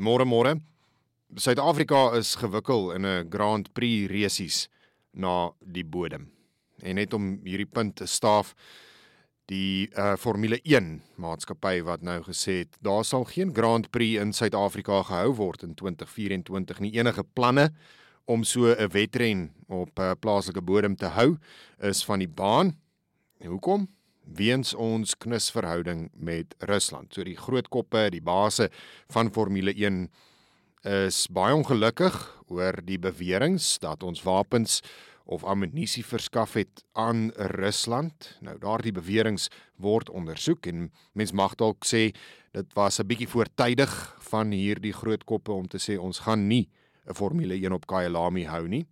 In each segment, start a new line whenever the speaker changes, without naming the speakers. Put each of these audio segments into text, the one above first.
Môre môre. Suid-Afrika is gewikkel in 'n Grand Prix resies na die bodem. En net om hierdie punt te staaf die uh, Formule 1 maatskappy wat nou gesê het daar sal geen Grand Prix in Suid-Afrika gehou word in 2024 nie enige planne om so 'n wedren op uh, plaaslike bodem te hou is van die baan. En hoekom? Weens ons knusverhouding met Rusland. So die groot koppe, die base van Formule 1 is baie ongelukkig oor die beweringe dat ons wapens of ammunisie verskaf het aan Rusland. Nou daardie beweringe word ondersoek en mens mag dalk sê dit was 'n bietjie voortydig van hierdie groot koppe om te sê ons gaan nie 'n Formule 1 op Kyalami hou nie.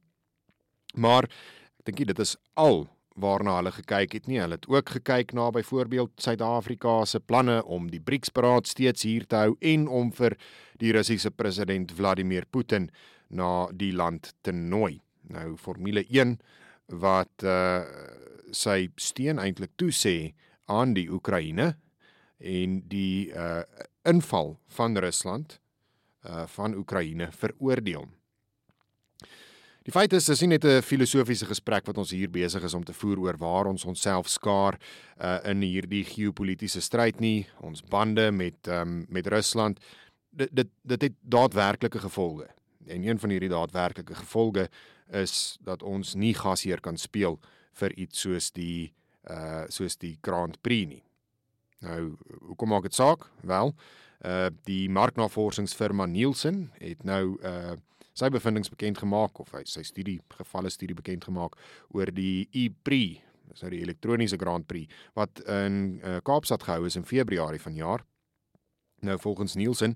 Maar ek dink dit is al waarna hulle gekyk het nie. Hulle het ook gekyk na byvoorbeeld Suid-Afrika se planne om die BRICS-beraad steeds hier te hou en om vir die Russiese president Vladimir Putin na die land te nooi. Nou Formule 1 wat uh sy steun eintlik toesê aan die Oekraïne en die uh inval van Rusland uh van Oekraïne veroordeel. Die feit is dis nie net 'n filosofiese gesprek wat ons hier besig is om te voer oor waar ons onsself skaar uh, in hierdie geopolitiese stryd nie, ons bande met um, met Rusland. Dit dit dit het daadwerklike gevolge. En een van hierdie daadwerklike gevolge is dat ons nie gasheer kan speel vir iets soos die uh soos die Grand Prix nie. Nou, hoekom maak dit saak? Wel, uh die marknavorsingsfirma Nielsen het nou uh sy bevindinge bekend gemaak of hy sy studie gevalle studie bekend gemaak oor die e-Prix, dis nou die elektroniese Grand Prix wat in uh, Kaapstad gehou is in Februarie vanjaar. Nou volgens Nielsen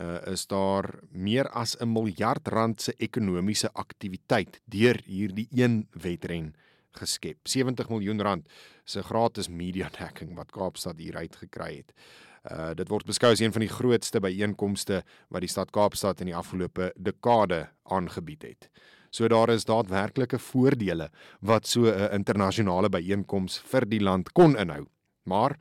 uh, is daar meer as 'n miljard rand se ekonomiese aktiwiteit deur hierdie een wedren geskep. 70 miljoen rand se gratis media dekking wat Kaapstad hier uitgekry het. Uh dit word beskou as een van die grootste byeenkomste wat die stad Kaapstad in die afgelope dekade aangebied het. So daar is daadwerklike voordele wat so 'n internasionale byeenkoms vir die land kon inhou. Maar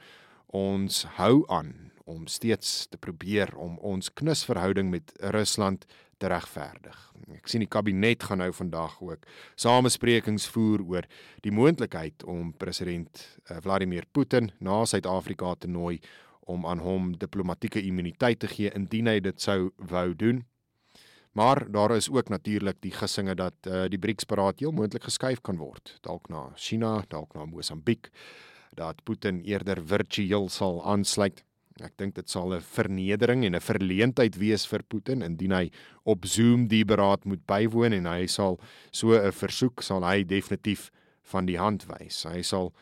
ons hou aan om steeds te probeer om ons knusverhouding met Rusland te regverdig. Ek sien die kabinet gaan nou vandag ook samesprekings voer oor die moontlikheid om president uh, Vladimir Putin na Suid-Afrika te nooi om aan hom diplomatieke immuniteit te gee indien hy dit sou wou doen. Maar daar is ook natuurlik die gissinge dat uh, die BRICS-beraad heel moontlik geskuif kan word, dalk na China, dalk na Mosambiek, dat Putin eerder virtueel sal aansluit. Ek dink dit sal 'n vernedering en 'n verleentheid wees vir Putin indien hy op Zoom die beraad moet bywoon en hy sal so 'n versoek sal hy definitief van die hand wys. Hy sal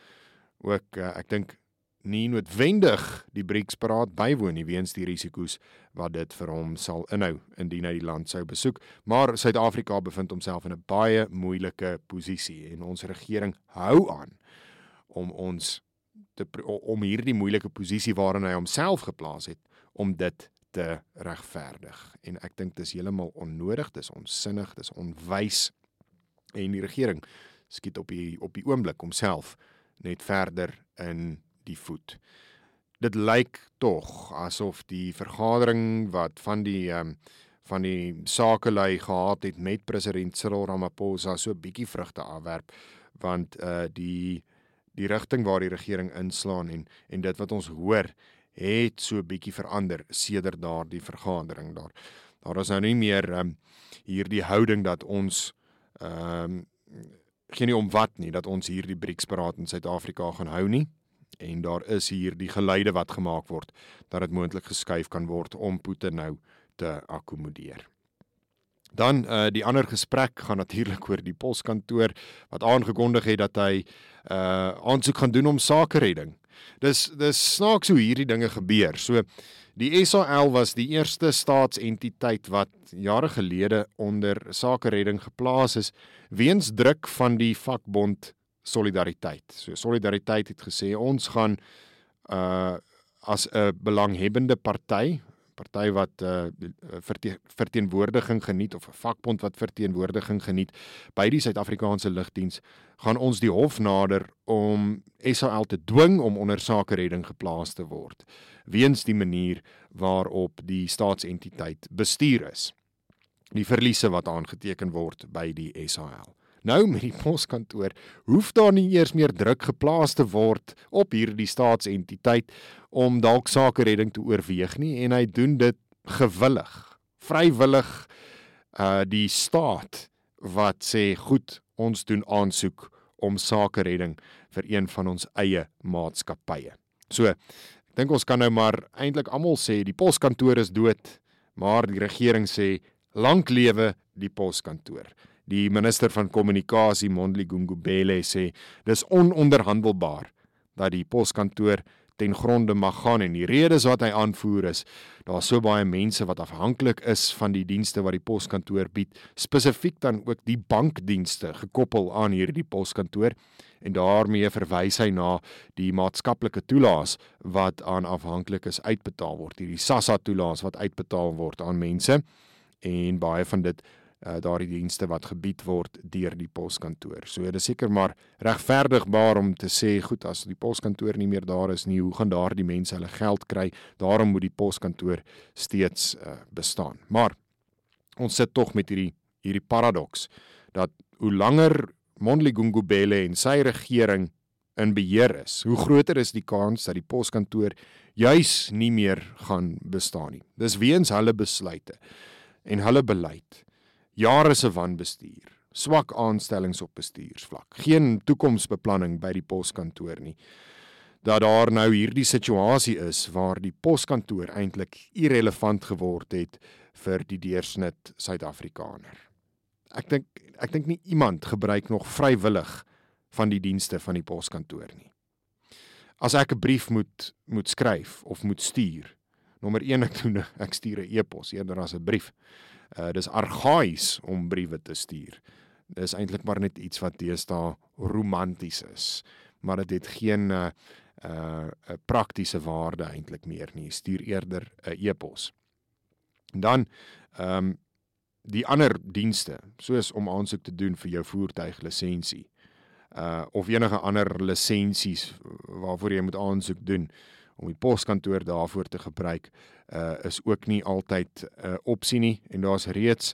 ook uh, ek dink nie noodwendig die BRICS-beraad bywoon nie weens die risiko's wat dit vir hom sal inhou indien hy die land sou besoek. Maar Suid-Afrika bevind homself in 'n baie moeilike posisie en ons regering hou aan om ons te om hierdie moeilike posisie waarin hy homself geplaas het om dit te regverdig. En ek dink dis heeltemal onnodig, dis onsinnig, dis onwys en die regering skiet op die op die oomblik homself net verder in die voet. Dit lyk tog asof die vergadering wat van die um, van die sakelei gehad het met president Cyril Ramaphosa so bietjie vrugte afwerp want uh die die rigting waar die regering inslaan en en dit wat ons hoor het so bietjie verander sedert daardie vergadering daar. Daar is nou nie meer um, hierdie houding dat ons ehm um, geen om wat nie dat ons hierdie BRICS-beraad in Suid-Afrika gaan hou nie en daar is hier die geleide wat gemaak word dat dit moontlik geskuif kan word om Putin nou te akkommodeer. Dan uh die ander gesprek gaan natuurlik oor die poskantoor wat aangekondig het dat hy uh aansoek gaan doen om sakeredding. Dis dis snaaks hoe hierdie dinge gebeur. So die SAL was die eerste staatsentiteit wat jare gelede onder sakeredding geplaas is weens druk van die vakbond solidariteit. So solidariteit het gesê ons gaan uh as 'n belanghebbende party party wat uh, verte verteenwoordiging geniet of 'n vakbond wat verteenwoordiging geniet by die Suid-Afrikaanse lugdiens, gaan ons die hof nader om SAL te dwing om onder sake redding geplaas te word weens die manier waarop die staatsentiteit bestuur is. Die verliese wat aangeteken word by die SAL. Nou met die poskantoor hoef daar nie eers meer druk geplaas te word op hierdie staatsentiteit om dalk sake redding te oorweeg nie en hy doen dit gewillig, vrywillig uh die staat wat sê goed, ons doen aansoek om sake redding vir een van ons eie maatskappye. So, ek dink ons kan nou maar eintlik almal sê die poskantoor is dood, maar die regering sê lank lewe die poskantoor. Die minister van kommunikasie Mondli Gungubele sê dis ononderhandelbaar dat die poskantoor ten gronde mag gaan en die redes wat hy aanvoer is daar so baie mense wat afhanklik is van die dienste wat die poskantoor bied spesifiek dan ook die bankdienste gekoppel aan hierdie poskantoor. En daarmee verwys hy na die maatskaplike toelaas wat aan afhanklikes uitbetaal word hierdie SASSA toelaas wat uitbetaal word aan mense. En baie van dit uh, daardie dienste wat gebied word deur die poskantoor. So dit is seker maar regverdigbaar om te sê goed as die poskantoor nie meer daar is nie, hoe gaan daardie mense hulle geld kry? Daarom moet die poskantoor steeds uh, bestaan. Maar ons sit tog met hierdie hierdie paradoks dat hoe langer Mondli Gungubele en sy regering in beheer is, hoe groter is die kans dat die poskantoor juis nie meer gaan bestaan nie. Dis weens hulle besluite en hulle beleid jare se wanbestuur, swak aanstellings op bestuursvlak, geen toekomsbeplanning by die poskantoor nie. Dat daar nou hierdie situasie is waar die poskantoor eintlik irrelevant geword het vir die deursnit Suid-Afrikaner. Ek dink ek dink nie iemand gebruik nog vrywillig van die dienste van die poskantoor nie. As ek 'n brief moet moet skryf of moet stuur, nommer 1 ek doen ek stuur 'n e-pos eerder as 'n brief. Uh dis argaïs om briewe te stuur. Dis eintlik maar net iets wat deesdae romanties is, maar dit het geen uh 'n uh, praktiese waarde eintlik meer nie. Stuur eerder 'n e-pos. Dan ehm um, die ander dienste, soos om aansoek te doen vir jou voertuiglisensie uh of enige ander lisensies waarvoor jy moet aansoek doen om die poskantoor daarvoor te gebruik uh is ook nie altyd 'n uh, opsie nie en daar's reeds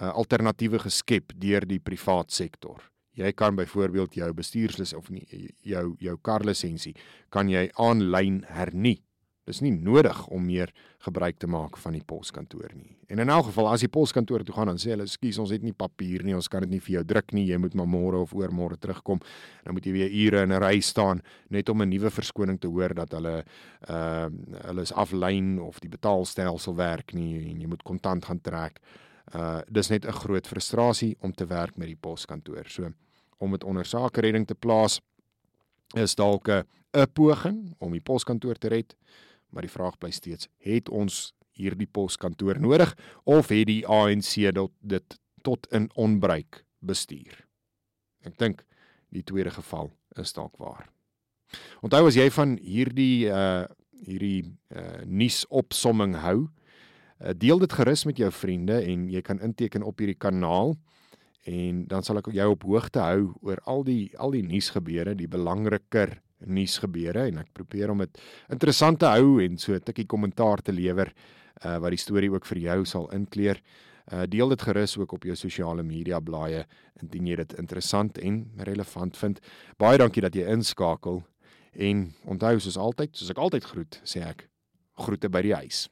uh, alternatiewe geskep deur die privaat sektor. Jy kan byvoorbeeld jou bestuurslys of nie, jou jou karlisensie kan jy aanlyn hernie Dis nie nodig om meer gebruik te maak van die poskantoor nie. En in elk geval as jy poskantoor toe gaan dan sê hulle ekskuus ons het nie papier nie, ons kan dit nie vir jou druk nie. Jy moet maar môre of oormôre terugkom. Dan moet jy weer ure in 'n ry staan net om 'n nuwe verskoning te hoor dat hulle uh, hulle is aflyn of die betaalstelsel werk nie en jy moet kontant gaan trek. Uh dis net 'n groot frustrasie om te werk met die poskantoor. So om dit onder sake redding te plaas is dalk 'n poging om die poskantoor te red maar die vraag bly steeds: het ons hierdie poskantoor nodig of het die ANC dit tot in onbruik bestuur? Ek dink die tweede geval is dalk waar. Onthou as jy van hierdie uh hierdie uh nuusopsomming hou, uh, deel dit gerus met jou vriende en jy kan inteken op hierdie kanaal en dan sal ek jou op hoogte hou oor al die al die nuusgebeure, die belangriker nuusgebeure en ek probeer om dit interessant te hou en so 'n tikkie kommentaar te lewer uh wat die storie ook vir jou sal inkleer. Uh deel dit gerus ook op jou sosiale media blaaie indien jy dit interessant en relevant vind. Baie dankie dat jy inskakel en onthou soos altyd, soos ek altyd groet, sê ek groete by die huis.